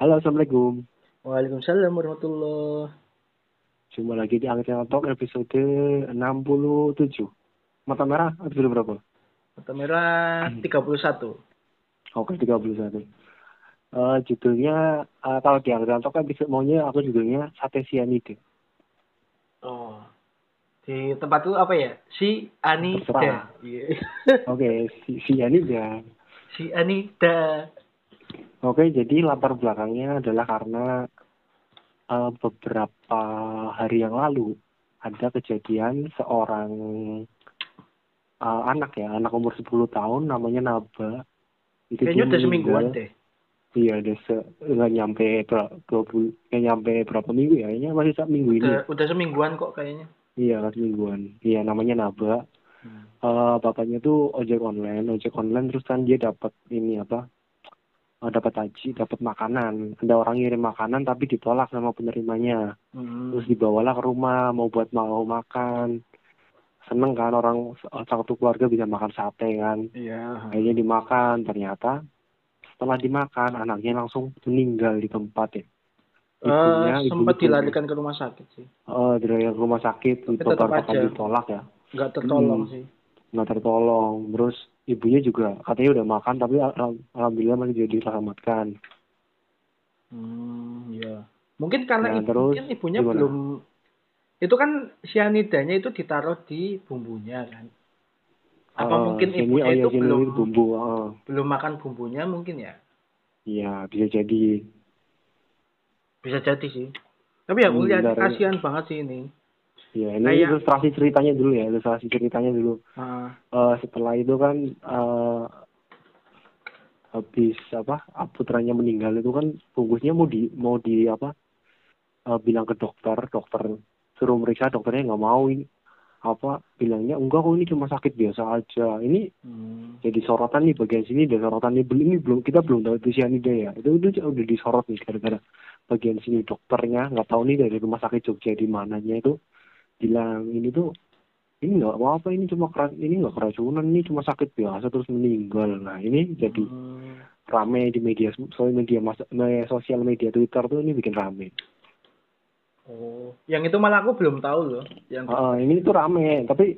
Halo, Assalamualaikum. Waalaikumsalam warahmatullah. Jumpa lagi di Angkat Talk episode 67. Mata merah episode berapa? Mata merah 31. Oke, 31. Uh, judulnya, uh, kalau di Angkat Talk episode maunya aku judulnya Sate Sianide. Oh. Di tempat itu apa ya? Si Anida. Iya. Oke, si Sianida. si Anida. Oke, jadi latar belakangnya adalah karena uh, beberapa hari yang lalu ada kejadian seorang uh, anak ya, anak umur 10 tahun namanya Naba. Itu Kayaknya udah semingguan deh. Iya, udah se nggak nyampe dua puluh, nggak nyampe berapa minggu ya? Kayaknya masih minggu ini. Udah, udah semingguan kok kayaknya. Iya, semingguan. Iya, namanya Naba. Hmm. Eh, bapaknya tuh ojek online, ojek online terus kan dia dapat ini apa? Eh, dapat haji, dapat makanan. Ada orang ngirim makanan tapi ditolak sama penerimanya. Hmm. Terus dibawalah ke rumah mau buat mau makan. Seneng kan orang satu keluarga bisa makan sate kan. Iya. Akhirnya dimakan, ternyata setelah dimakan anaknya langsung meninggal di tempat ya. Ibunya, Eh, ibunya sempat tuh- dilarikan ke rumah sakit sih. Eh, dari rumah sakit Tapi tetap aja. ditolak ya. Nggak tertolong Hmm. sih. Nggak tertolong terus ibunya juga katanya udah makan tapi al- alhamdulillah masih jadi diselamatkan Hmm, iya. Mungkin karena Nah, ibu- terus mungkin ibunya gimana? belum itu kan sianidanya itu ditaruh di bumbunya kan. Apa Eh, mungkin sini- ibunya oh iya, itu sini belum bumbu eh. belum makan bumbunya mungkin ya? iya bisa jadi Bisa jadi sih. Tapi aku Hmm, lihat kasihan banget sih ini. Ya ini Kayak- ilustrasi ceritanya dulu ya ilustrasi ceritanya dulu. Ah, Eh, setelah itu kan eh, habis apa ah, putranya meninggal itu kan bungkusnya mau di mau di apa eh, bilang ke dokter dokter suruh meriksa dokternya nggak mau ini. Apa bilangnya enggak kok ini cuma sakit biasa aja. Ini hmm. jadi sorotan nih bagian sini dan sorotan ini belum ini belum kita belum tahu itu sianida ya. Itu itu udah disorot nih gara-gara bagian sini dokternya nggak tahu nih dari rumah sakit Jogja di mananya itu bilang ini tuh ini nggak apa apa ini cuma keras ini nggak keracunan ini cuma sakit biasa terus meninggal nah ini jadi Hmm. rame di media sosial media mas, sosial media Twitter tuh ini bikin rame Oh, yang itu malah aku belum tahu loh. Yang Ah, ini tuh rame tapi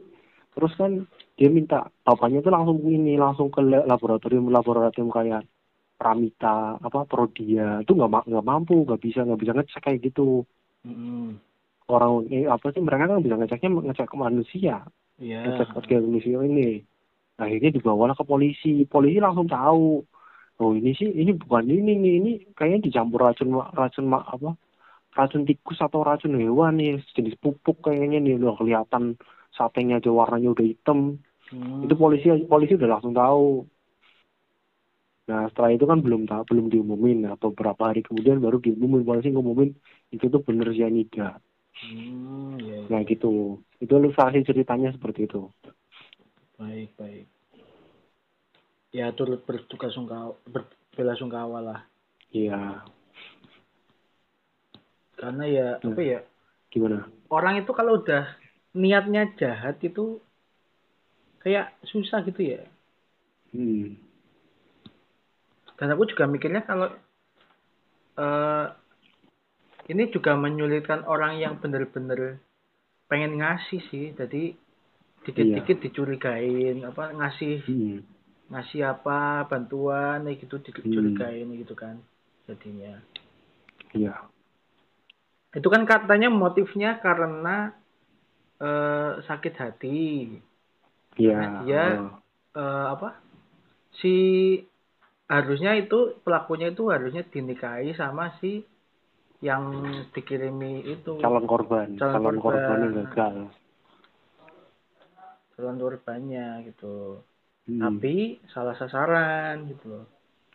terus kan dia minta bapaknya tuh langsung ini langsung ke la- laboratorium laboratorium kayak Pramita apa Prodia itu nggak nggak mampu nggak bisa nggak bisa ngecek kayak gitu Hmm. Orang ini apa sih mereka kan bisa ngeceknya ngecek ke manusia. Iya. ngecek ke manusia ini. Akhirnya dibawalah ke polisi. Polisi langsung tahu. Oh ini sih ini bukan ini nih ini kayaknya dicampur racun racun apa racun tikus atau racun hewan nih jenis pupuk kayaknya nih udah kelihatan satenya aja warnanya udah hitam. Hmm. itu polisi polisi udah langsung tahu. Nah setelah itu kan belum tahu belum diumumin. Nah beberapa hari kemudian baru diumumin polisi ngumumin itu tuh bener cyanida Hmm, iya, iya. nah gitu itu ilustrasi ceritanya seperti itu Baik, baik. Ya turut berduka sungkawa, berbela sungkawa lah. iya Karena ya Hmm. apa ya gimana orang itu kalau udah niatnya jahat itu kayak susah gitu ya. hmm Dan aku juga mikirnya kalau eh ini juga menyulitkan orang yang bener-bener pengen ngasih sih. Jadi dikit-dikit dicurigain apa ngasih hmm ngasih apa bantuan kayak gitu dicurigain gitu kan jadinya. iya Itu kan katanya motifnya karena eh sakit hati. iya dia oh. eh, apa si harusnya itu pelakunya itu harusnya dinikahi sama si yang dikirimi itu calon korban Calon calon, korban. korban yang gagal calon korbannya gitu Hmm. tapi salah sasaran gitu loh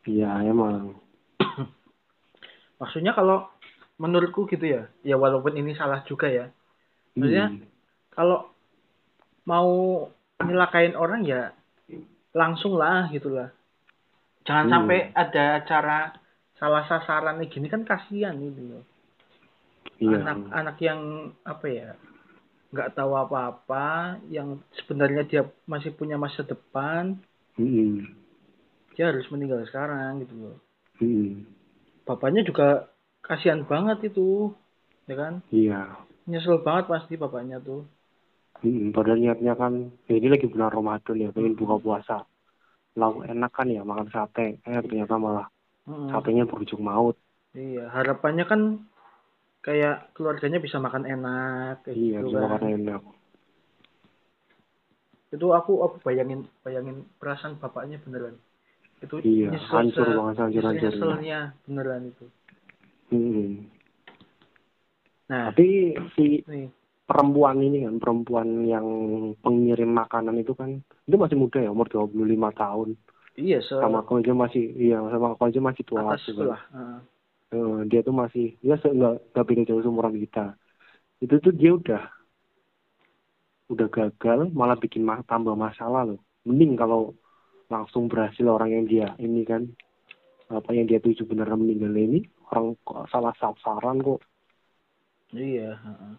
iya emang maksudnya kalau menurutku gitu ya ya walaupun ini salah juga ya Maksudnya? Hmm. kalau mau nyelakain orang ya langsung lah gitu lah jangan Hmm. sampai ada cara salah sasaran nih gini kan kasihan gitu loh. Iya. Anak-anak yang apa ya nggak tahu apa-apa yang sebenarnya dia masih punya masa depan Hmm. dia harus meninggal sekarang gitu loh. Hmm. bapaknya juga kasihan banget itu ya kan? Iya. Nyesel banget pasti bapaknya tuh. Hmm, padahal niatnya kan ya ini lagi bulan Ramadan ya pengen buka puasa. Lauk enak kan ya makan sate. Eh ternyata malah Mm-mm. satenya berujung maut iya harapannya kan kayak keluarganya bisa makan enak kayak iya gitu bisa kan. makan enak itu aku aku bayangin bayangin perasaan bapaknya beneran itu Iya, hancur se- banget, hancur-hancurnya. nyeselnya beneran itu Hmm. nah tapi si nih perempuan ini kan perempuan yang pengirim makanan itu kan itu masih muda ya umur 25 tahun iya se sama aku aja masih iya sama aku aja masih tua atas gitu kan. lah Heeh. Eh, dia tuh masih se- nggak nggak beda jauh seumuran kita itu tuh dia udah udah gagal malah bikin ma- tambah masalah loh mending kalau langsung berhasil orang yang dia ini kan apa yang dia tuju beneran meninggal ini orang kok salah sasaran kok iya heeh.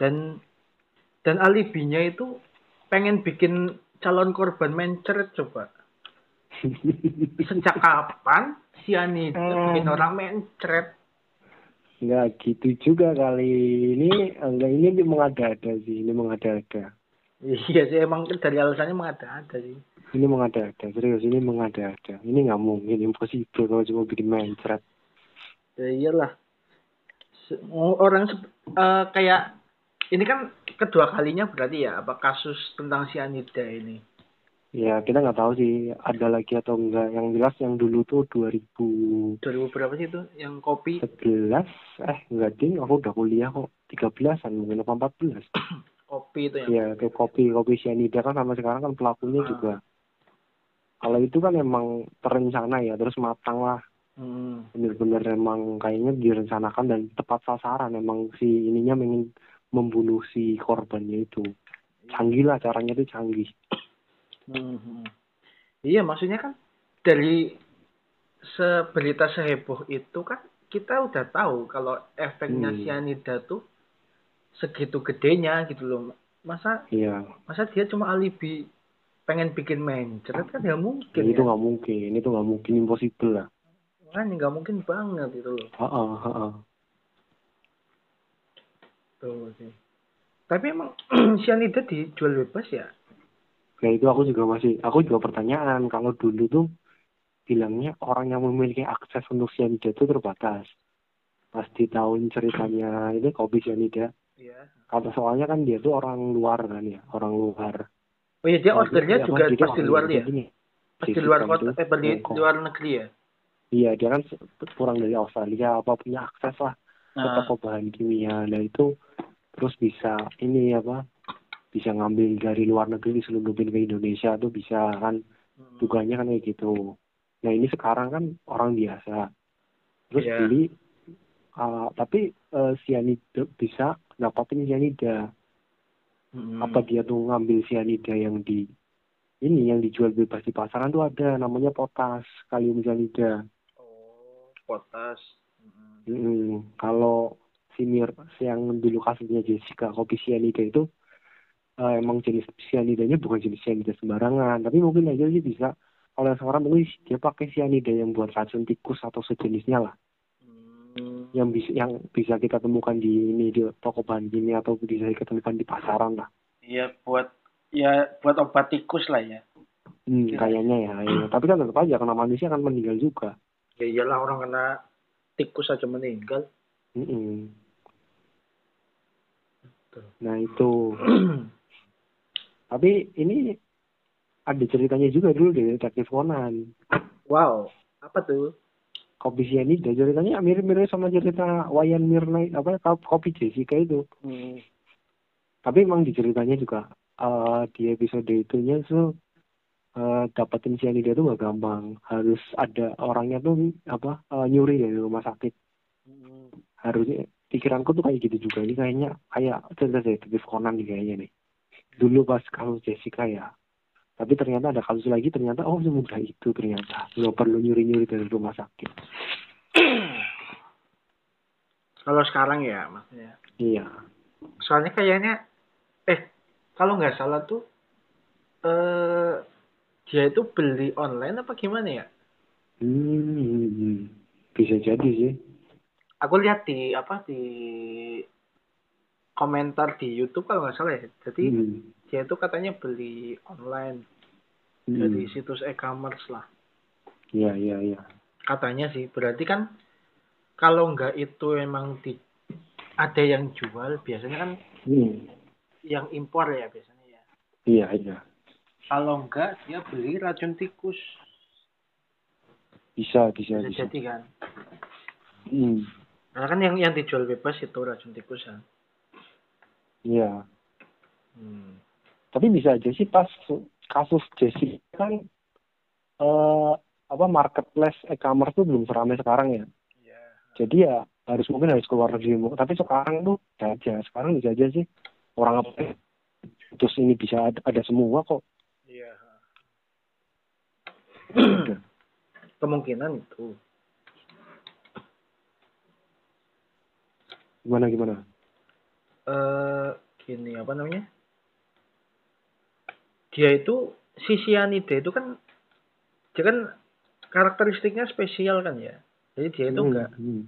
dan dan alibinya itu pengen bikin calon korban mencret coba sejak kapan sianida Hmm. bikin orang mencret? Nggak gitu juga kali. Ini enggak ini mengada-ada sih ini mengada-ada iya sih emang dari alasannya mengada-ada sih. Ini mengada-ada serius ini mengada-ada ini nggak mungkin impossible kalau cuma bikin mencret. Ya iyalah. Se- orang eh, kayak ini kan kedua kalinya berarti ya apa kasus tentang sianida ini ya kita nggak tahu sih ada lagi atau enggak yang jelas yang dulu tuh 2011 2000 berapa sih itu? Yang kopi? eh enggak ding aku udah kuliah kok. 13an mungkin apa 14 kopi itu yang ya itu kopi kopi cyanida. Kan sama sekarang kan pelakunya Ah. juga. Kalau itu kan emang terencana ya terus matang lah. Hmm. bener-bener emang kayaknya direncanakan dan tepat sasaran. Emang si ininya ingin membunuh si korbannya itu. Canggih lah caranya itu canggih Hmm. Iya, maksudnya kan dari seberita seheboh itu kan kita udah tahu kalau efeknya Hmm. sianida tuh segitu gedenya gitu loh. Masa iya masa dia cuma alibi pengen bikin mencret kan ya mungkin itu ya. nggak mungkin itu nggak mungkin impossible lah Kan nggak mungkin banget gitu loh. Heeh, heeh. Tuh sih. Tapi emang sianida dijual bebas ya? Nah itu aku juga masih, aku juga pertanyaan kalau dulu tuh bilangnya orang yang memiliki akses untuk cyanida itu terbatas. Pas di tahun ceritanya itu kopi cyanida, Iya. kata soalnya kan dia tuh orang luar kan ya, orang luar. Oh iya dia Nah, ordernya dia- juga apa, jadi pas di orang luar luar ya? jadinya. Pas di Jessica luar kota, eh di Hongkong. luar negeri ya? Iya dia kan kurang dari Australia apa punya akses lah ke Nah, toko bahan kimia. Nah itu terus bisa ini apa bisa ngambil dari luar negeri diselundupin ke Indonesia tuh bisa kan hmm. dugaannya kan kayak gitu. Nah ini sekarang kan orang biasa, terus Iya. beli, uh, tapi uh, cyanida bisa dapatin cyanida. Hmm. Apa dia tuh ngambil cyanida yang di ini yang dijual bebas di pasaran tuh ada namanya potas kalium cyanida. Oh, potas. Hmm. Mm, kalau si Mir yang dulu kasusnya Jessica kopi cyanida itu uh, emang jenis cyanidanya bukan jenis cyanida sembarangan, tapi mungkin aja sih bisa kalau yang sekarang mungkin dia pakai cyanida yang buat racun tikus atau sejenisnya lah Hmm. yang bisa yang bisa kita temukan di ini di toko bahan kimia atau bisa kita temukan di pasaran lah Iya buat ya buat obat tikus lah ya. hmm, Kira- kayaknya ya, iya. tapi kan tetap aja karena manusia akan meninggal juga Ya iyalah orang kena tikus aja meninggal. Mm-mm. Betul. nah itu tapi ini ada ceritanya juga dulu dari detektif Conan wow, apa tuh? kopi cyanida ceritanya mirip-mirip sama cerita Wayan Mirna apa kopi Jessica itu Hmm. tapi emang di ceritanya juga eh, di episode itunya tuh eh, dapetin cyanida itu gak gampang harus ada orangnya tuh apa eh, nyuri dari rumah sakit Hmm. harusnya pikiranku tuh kayak gitu juga ini kayaknya kayak cerita detektif Conan nih kayaknya nih dulu pas kasus Jessica ya tapi ternyata ada kasus lagi ternyata oh semudah itu ternyata nggak perlu nyuri-nyuri dari rumah sakit Kalau sekarang ya maksudnya. iya Soalnya kayaknya eh kalau nggak salah tuh eh dia itu beli online apa gimana ya? hmm, hmm, hmm. bisa jadi sih aku lihat di apa di komentar di YouTube kalau nggak salah ya. Jadi Hmm. dia itu katanya beli online. Hmm. dari situs e-commerce lah. Iya iya iya. Katanya sih berarti kan kalau nggak itu emang di ada yang jual biasanya kan Hmm. yang impor ya biasanya ya. Iya iya. Kalau enggak dia beli racun tikus. Bisa bisa bisa bisa. jadi kan. Hmm. karena kan yang yang dijual bebas itu racun tikus kan iya hmm. tapi bisa aja sih pas kasus Jessica kan eh apa marketplace e-commerce tuh belum seramai sekarang ya Iya. jadi ya harus mungkin harus keluar negeri tapi sekarang tuh bisa aja sekarang bisa aja sih orang apa terus ini bisa ada, ada semua kok Iya. Kemungkinan itu. gimana gimana Eh gini apa namanya? Dia itu si cyanida itu kan dia kan karakteristiknya spesial kan ya. Jadi dia itu Hmm, enggak hmm.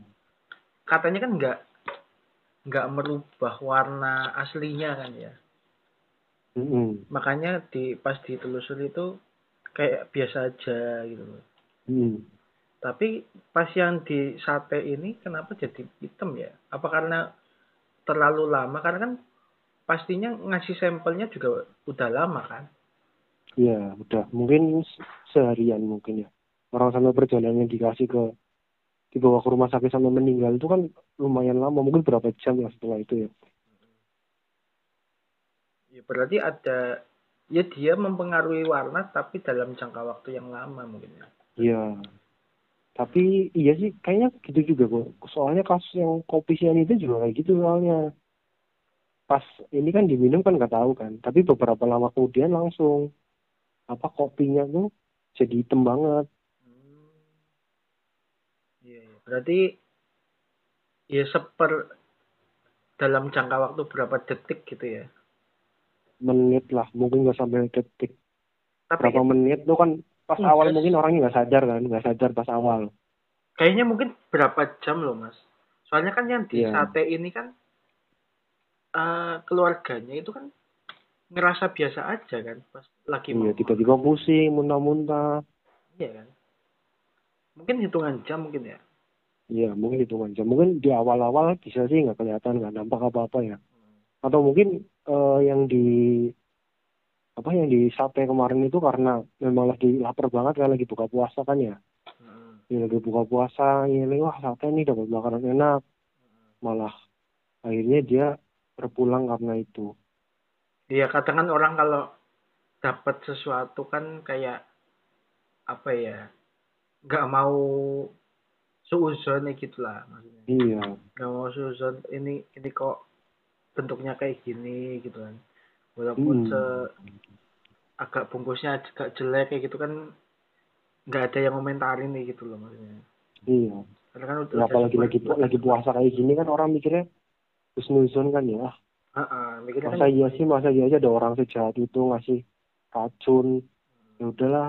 katanya kan enggak enggak merubah warna aslinya kan ya. Hmm, hmm. Makanya di pas ditelusuri itu kayak biasa aja gitu loh. Hmm. Tapi pas yang di sate ini kenapa jadi hitam ya? Apa karena terlalu lama? Karena kan pastinya ngasih sampelnya juga udah lama kan? Iya, udah mungkin se- seharian mungkin ya. Orang sampai perjalanan dikasih ke dibawa ke rumah sakit sampai meninggal itu kan lumayan lama, mungkin berapa jam ya setelah itu ya. Ya berarti ada ya dia mempengaruhi warna tapi dalam jangka waktu yang lama mungkin ya. Iya. Tapi iya sih kayaknya gitu juga kok. Soalnya kasus yang kopi cyanida juga kayak gitu soalnya. Pas ini kan diminum kan nggak tahu kan. Tapi beberapa lama kemudian langsung apa kopinya tuh jadi hitam banget. Hmm. Iya, iya. Berarti ya seper dalam jangka waktu berapa detik gitu ya. Menit lah, mungkin nggak sampai detik. Tapi Berapa menit tuh kan pas Enggak awal mungkin orangnya nggak sadar kan, nggak sadar pas awal. kayaknya mungkin berapa jam loh mas. Soalnya kan yang di Iya. sate ini kan eh, keluarganya itu kan ngerasa biasa aja kan pas lagi Iya, tiba-tiba pusing, muntah-muntah. Iya kan. Mungkin hitungan jam mungkin ya. Iya, mungkin hitungan jam. Mungkin di awal-awal bisa sih nggak kelihatan, nggak nampak apa-apa ya. Atau mungkin eh, yang di apa yang di sate kemarin itu karena memang lagi lapar banget kan lagi buka puasa kan ya. Hmm. Ya, lagi buka puasa, ini wah sate nih dapat makanan enak. Malah akhirnya dia terpulang karena itu. Iya kadang kan orang kalau dapat sesuatu kan kayak apa ya nggak mau suuzon gitu lah maksudnya Iya, nggak mau suuzon ini ini kok bentuknya kayak gini gitu kan walaupun Hmm. se agak bungkusnya agak jelek kayak gitu kan nggak ada yang komentarin nih gitu loh maksudnya iya. karena kan udah Ya, apalagi lagi sebuah- lagi puasa kayak gini kan orang mikirnya husnuzon kan ya. Heeh, mikirnya kan masa iya sih masa iya aja ada orang sejahat itu ngasih racun ya udahlah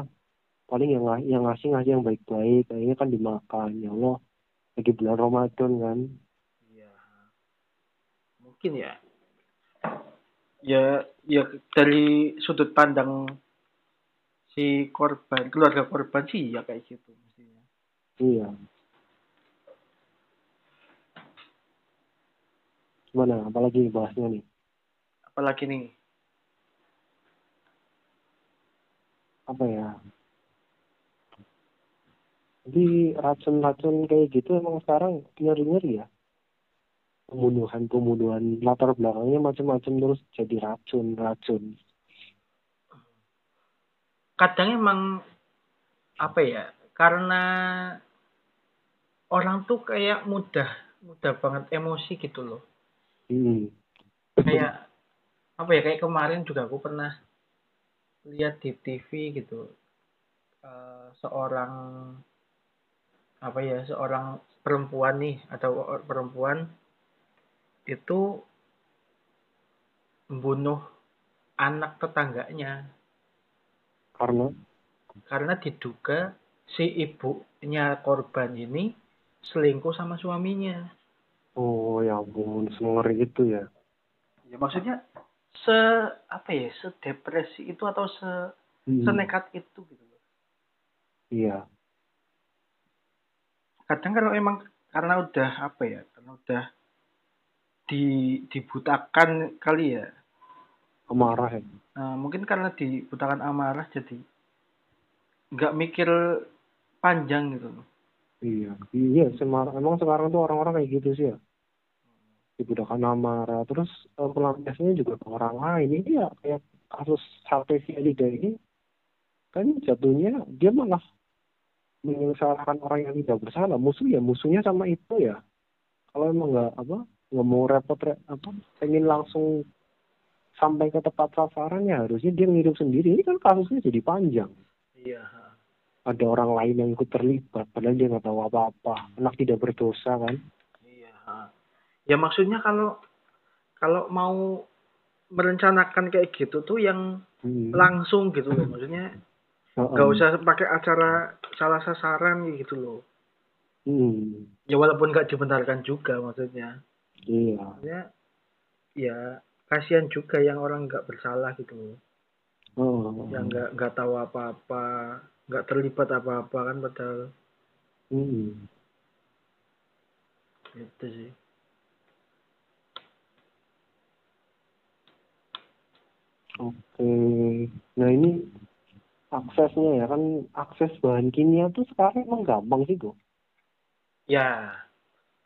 paling yang yang ngasih ngasih yang baik-baik kayaknya kan dimakan ya Allah lagi bulan Ramadan kan Iya. Mungkin ya. Ya, ya dari sudut pandang si korban, keluarga korban sih ya kayak gitu mestinya. iya. Gimana? Apalagi bahasnya nih? Apalagi nih, apa ya? Jadi racun-racun kayak gitu emang sekarang ngeri-ngeri ya pembunuhan-pembunuhan latar belakangnya macam-macam terus jadi racun-racun kadang emang apa ya? Karena orang tuh kayak mudah, mudah banget emosi gitu loh. hmm. Kayak apa ya? Kayak kemarin juga aku pernah lihat di TV gitu. eh, seorang apa ya seorang perempuan nih atau perempuan itu membunuh anak tetangganya karena karena diduga si ibunya korban ini selingkuh sama suaminya Oh ya ampun, semengeri itu ya. ya maksudnya se apa ya sedepresi itu atau se Hmm. senekat itu gitu loh Iya. kadang kalau emang karena udah apa ya karena udah di dibutakan kali ya Amarah ya. Nah, mungkin karena dibutakan amarah jadi nggak mikir panjang gitu loh Iya. Iya, semar emang sekarang tuh orang-orang kayak gitu sih ya. Dibudakan amarah. Terus eh, pelampiasannya juga ke orang lain. Ini ya kayak kasus Sate Sialida ini. Kan jatuhnya dia malah menyalahkan orang yang tidak bersalah. Musuh ya musuhnya sama itu ya. Kalau emang nggak apa nggak mau repot re- apa pengen langsung sampai ke tepat sasaran ya harusnya dia ngirim sendiri. Ini kan kasusnya jadi panjang. iya. Ada orang lain yang ikut terlibat padahal dia nggak tahu apa-apa. Anak tidak berdosa kan? Iya. Ya maksudnya kalau kalau mau merencanakan kayak gitu tuh yang hmm. langsung gitu loh. Maksudnya nggak usah pakai acara salah sasaran gitu loh. Hmm. ya walaupun nggak dibenarkan juga maksudnya iya. Maksudnya ya kasihan juga yang orang nggak bersalah gitu. Loh oh. yang nggak nggak tahu apa-apa nggak terlibat apa-apa kan padahal. Hmm. itu sih. Oke. Nah ini aksesnya ya kan akses bahan kimia tuh sekarang emang gampang sih kok ya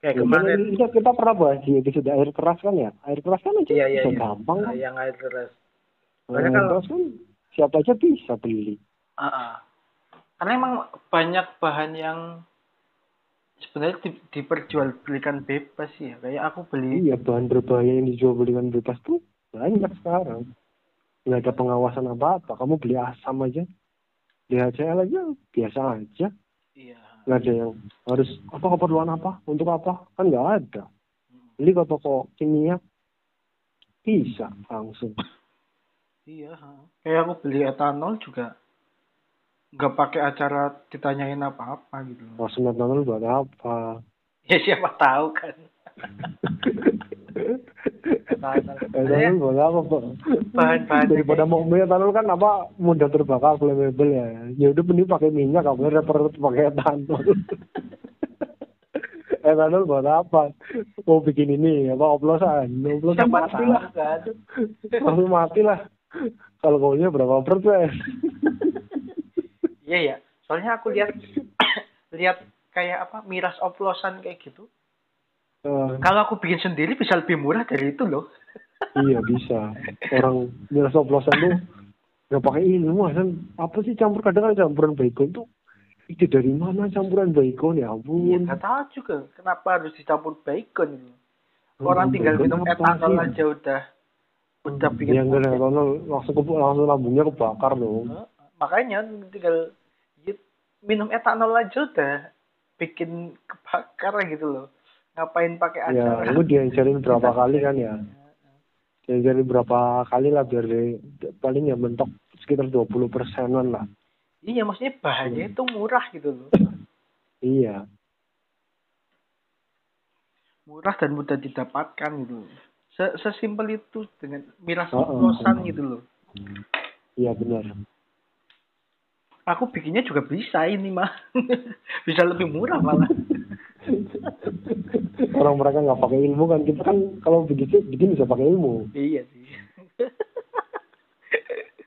kayak Ya, kemarin kita, kita pernah bahas di episode air keras kan ya air keras kan aja Iya, iya, bisa iya. gampang nah, kan yang air keras Soalnya air kalau- keras kan siapa aja bisa beli Ah, ah. karena emang banyak bahan yang sebenarnya di, diperjualbelikan bebas ya kayak aku beli Iya, bahan berbahaya yang dijual belikan bebas tuh banyak sekarang. Nggak ada pengawasan apa-apa. Kamu beli asam aja, DHCL aja biasa aja. iya Nggak ada yang harus apa keperluan apa, untuk apa, kan nggak ada. Beli ke toko kimia bisa langsung. iya kayak aku beli etanol juga nggak pakai acara ditanyain apa-apa gitu loh. Langsung etanol buat apa? ya siapa tahu kan Pak? bahan-bahan Daripada mau beli etanol kan apa mudah terbakar, flammable ya. Ya udah mending pakai minyak, kamu repot pakai etanol. etanol buat apa? Mau bikin ini apa oplosan? Oplosan mati lah, kan langsung mati lah. Kalau kaunya berapa persen? iya ya soalnya aku lihat lihat kayak apa miras oplosan kayak gitu Eh, kalau aku bikin sendiri bisa lebih murah dari itu loh iya bisa. Orang miras oplosan tuh nggak pakai ilmu kan? Apa sih campur kadang kan campuran bacon tuh ide dari mana campuran bacon ya Iya, ampun. nggak tahu juga kenapa harus dicampur bacon itu. Orang Hmm, tinggal minum etanol aja udah udah bikin yang kena sakit. etanol langsung ke, langsung lambungnya kebakar. Heeh. Makanya tinggal minum etanol aja udah bikin kebakar gitu loh. Ngapain pakai Ya, acara? lu diajarin berapa kali kan ya? Diajarin berapa kali lah biar di- paling ya mentok sekitar 20 persenan lah. Iya, maksudnya bahannya itu murah gitu loh. Iya. Murah dan mudah didapatkan gitu. Se Sesimpel itu dengan miras Oh, oh. oplosan gitu loh. Iya benar. Aku bikinnya juga bisa ini mah. bisa lebih murah malah. Orang mereka nggak pakai ilmu kan kita kan kalau begitu bikin bisa pakai ilmu. iya sih.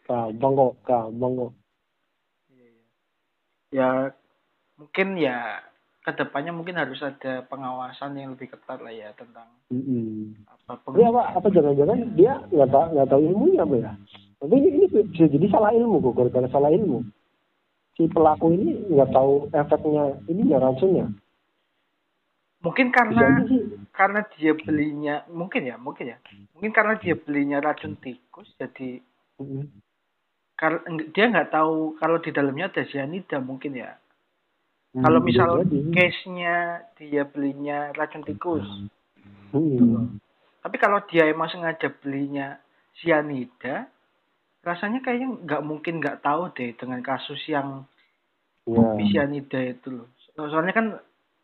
Gampang kok, gampang kok. ya mungkin ya ke depannya mungkin harus ada pengawasan yang lebih ketat lah ya tentang Mm-mm. apa Tapi apa apa jangan-jangan dia nggak tahu nggak tahu ilmunya apa ya? Tapi ini, ini bisa jadi salah ilmu kok gara-gara salah ilmu. Si pelaku ini nggak tahu efeknya ininya racunnya. Mungkin karena sih. karena dia belinya mungkin ya mungkin ya mungkin karena dia belinya racun tikus jadi kar- dia nggak tahu kalau di dalamnya ada cyanida mungkin ya kalau Hmm, misal jadi. case-nya dia belinya racun tikus Hmm. tapi kalau dia emang sengaja belinya cyanida rasanya kayaknya nggak mungkin nggak tahu deh dengan kasus yang Ya. kopi cyanida itu loh. So- Soalnya kan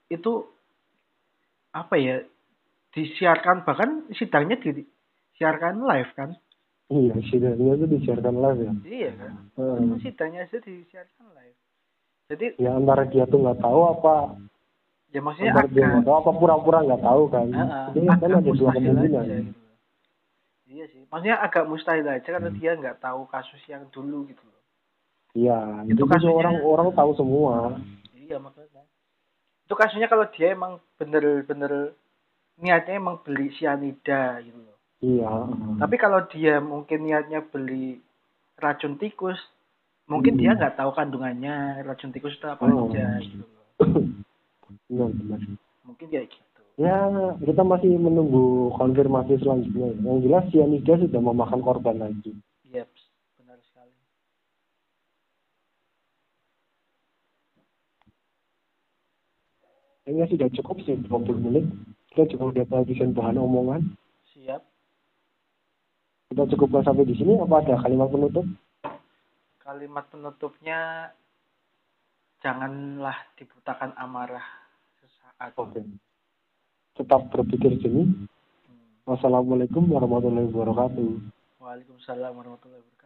itu apa ya disiarkan bahkan sidangnya disiarkan live kan? Iya sidangnya itu disiarkan live ya? Iya kan? Hmm. sidangnya itu disiarkan live. Jadi ya antara dia tuh nggak tahu apa ya maksudnya antara dia nggak tahu apa pura-pura nggak tahu kan? Uh, jadi kan ada dua kemungkinan. aja gitu. iya sih. Maksudnya agak mustahil aja karena Hmm. dia nggak tahu kasus yang dulu gitu loh. Iya Itu kasusnya- orang orang tahu semua. Iya makanya itu kasusnya kalau dia emang bener-bener niatnya emang beli sianida gitu loh iya Tapi kalau dia mungkin niatnya beli racun tikus, mungkin Hmm. dia nggak tahu kandungannya racun tikus itu apa Oh. aja gitu loh. benar benar Mungkin kayak gitu. ya kita masih menunggu konfirmasi selanjutnya yang jelas cyanida sudah memakan korban lagi Iya, benar sekali. Kayaknya sudah cukup sih 20 menit. Kita juga udah kehabisan bahan omongan. Siap. Kita cukupkan sampai di sini. Apa ada kalimat penutup? Kalimat penutupnya janganlah dibutakan amarah sesaat. Oke. Tetap berpikir jernih. Hmm. Wassalamualaikum warahmatullahi wabarakatuh. Waalaikumsalam warahmatullahi wabarakatuh.